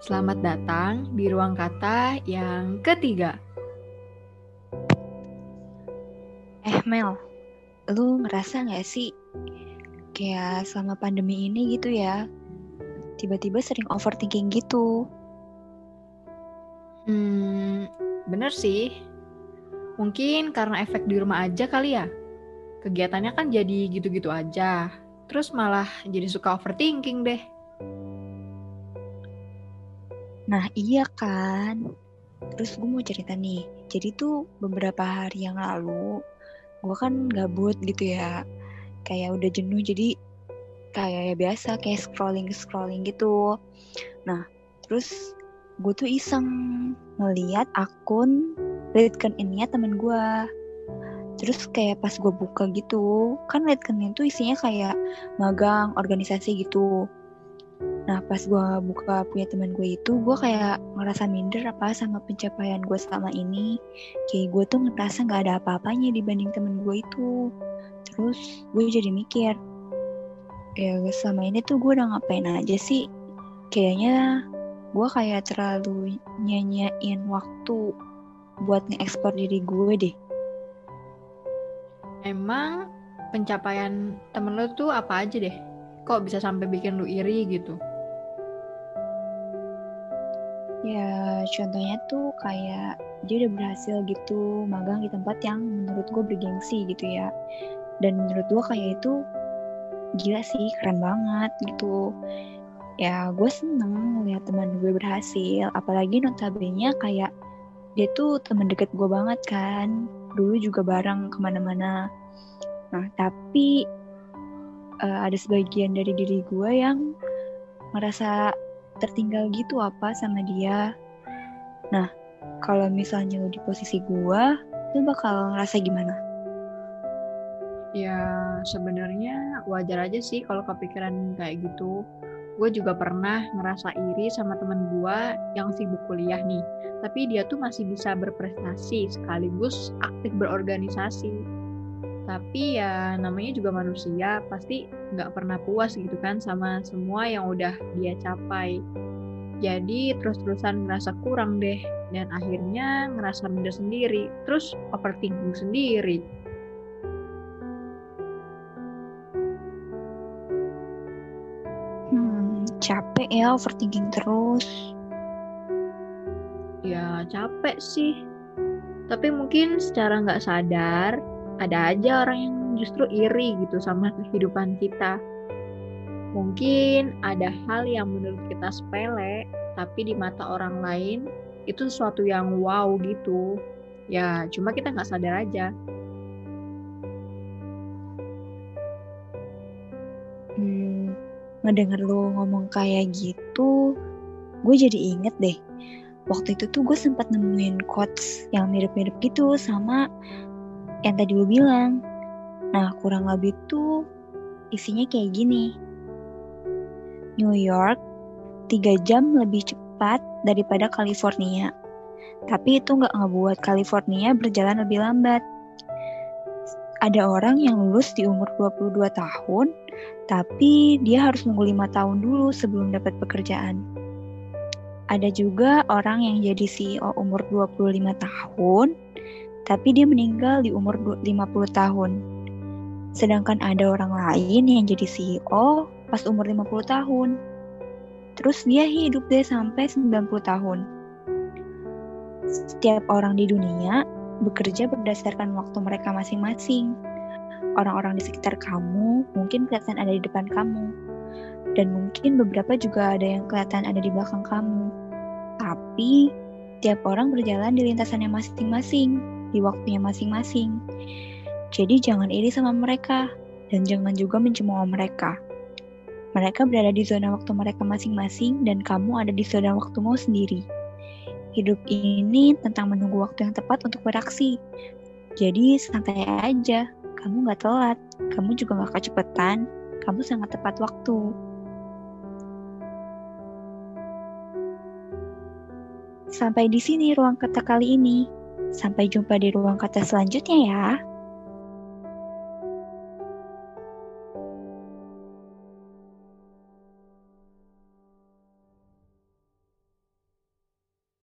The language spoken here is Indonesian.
selamat datang di ruang kata yang ketiga. Eh Mel, lu ngerasa gak sih kayak selama pandemi ini gitu ya, tiba-tiba sering overthinking gitu? Hmm, bener sih. Mungkin karena efek di rumah aja kali ya. Kegiatannya kan jadi gitu-gitu aja. Terus malah jadi suka overthinking deh. Nah iya kan. Terus gue mau cerita nih. Jadi tuh beberapa hari yang lalu gue kan gabut gitu ya. Kayak udah jenuh jadi kayak ya biasa kayak scrolling scrolling gitu. Nah terus gue tuh iseng ngeliat akun LinkedIn-nya temen gue. Terus kayak pas gue buka gitu, kan LinkedIn itu isinya kayak magang, organisasi gitu. Nah pas gue buka punya teman gue itu, gue kayak ngerasa minder apa sama pencapaian gue selama ini. Kayak gue tuh ngerasa nggak ada apa-apanya dibanding temen gue itu. Terus gue jadi mikir, ya selama ini tuh gue udah ngapain aja sih? Kayaknya gue kayak terlalu nyanyain waktu buat nge-ekspor diri gue deh. Emang pencapaian temen lu tuh apa aja deh? Kok bisa sampai bikin lu iri gitu? Ya, contohnya tuh kayak dia udah berhasil gitu magang di tempat yang menurut gue bergengsi gitu ya. Dan menurut gue kayak itu gila sih, keren banget gitu. Ya, gue seneng lihat teman gue berhasil. Apalagi notabene kayak dia tuh temen deket gue banget kan. Dulu juga bareng ke mana-mana. Nah, tapi uh, ada sebagian dari diri gue yang merasa tertinggal gitu apa sama dia. Nah, kalau misalnya lu di posisi gua, lu bakal ngerasa gimana? Ya, sebenarnya wajar aja sih kalau kepikiran kayak gitu. Gue juga pernah ngerasa iri sama temen gue yang sibuk kuliah nih. Tapi dia tuh masih bisa berprestasi sekaligus aktif berorganisasi. Tapi ya namanya juga manusia, pasti nggak pernah puas gitu kan sama semua yang udah dia capai. Jadi terus-terusan ngerasa kurang deh dan akhirnya ngerasa minder sendiri, terus overthinking sendiri. Hmm, capek ya overthinking terus. Ya capek sih. Tapi mungkin secara nggak sadar ada aja orang yang justru iri gitu sama kehidupan kita. Mungkin ada hal yang menurut kita sepele, tapi di mata orang lain itu sesuatu yang wow gitu. Ya, cuma kita nggak sadar aja. Hmm, ngedenger lu ngomong kayak gitu, gue jadi inget deh. Waktu itu tuh gue sempat nemuin quotes yang mirip-mirip gitu sama yang tadi lu bilang. Nah, kurang lebih tuh isinya kayak gini. New York 3 jam lebih cepat daripada California. Tapi itu nggak ngebuat California berjalan lebih lambat. Ada orang yang lulus di umur 22 tahun, tapi dia harus nunggu 5 tahun dulu sebelum dapat pekerjaan. Ada juga orang yang jadi CEO umur 25 tahun, tapi dia meninggal di umur 50 tahun. Sedangkan ada orang lain yang jadi CEO pas umur 50 tahun. Terus dia hidup deh sampai 90 tahun. Setiap orang di dunia bekerja berdasarkan waktu mereka masing-masing. Orang-orang di sekitar kamu mungkin kelihatan ada di depan kamu. Dan mungkin beberapa juga ada yang kelihatan ada di belakang kamu. Tapi, tiap orang berjalan di lintasannya masing-masing di waktunya masing-masing. Jadi jangan iri sama mereka dan jangan juga mencemooh mereka. Mereka berada di zona waktu mereka masing-masing dan kamu ada di zona waktumu sendiri. Hidup ini tentang menunggu waktu yang tepat untuk beraksi. Jadi santai aja, kamu gak telat, kamu juga gak kecepatan, kamu sangat tepat waktu. Sampai di sini ruang kata kali ini. Sampai jumpa di ruang kata selanjutnya ya.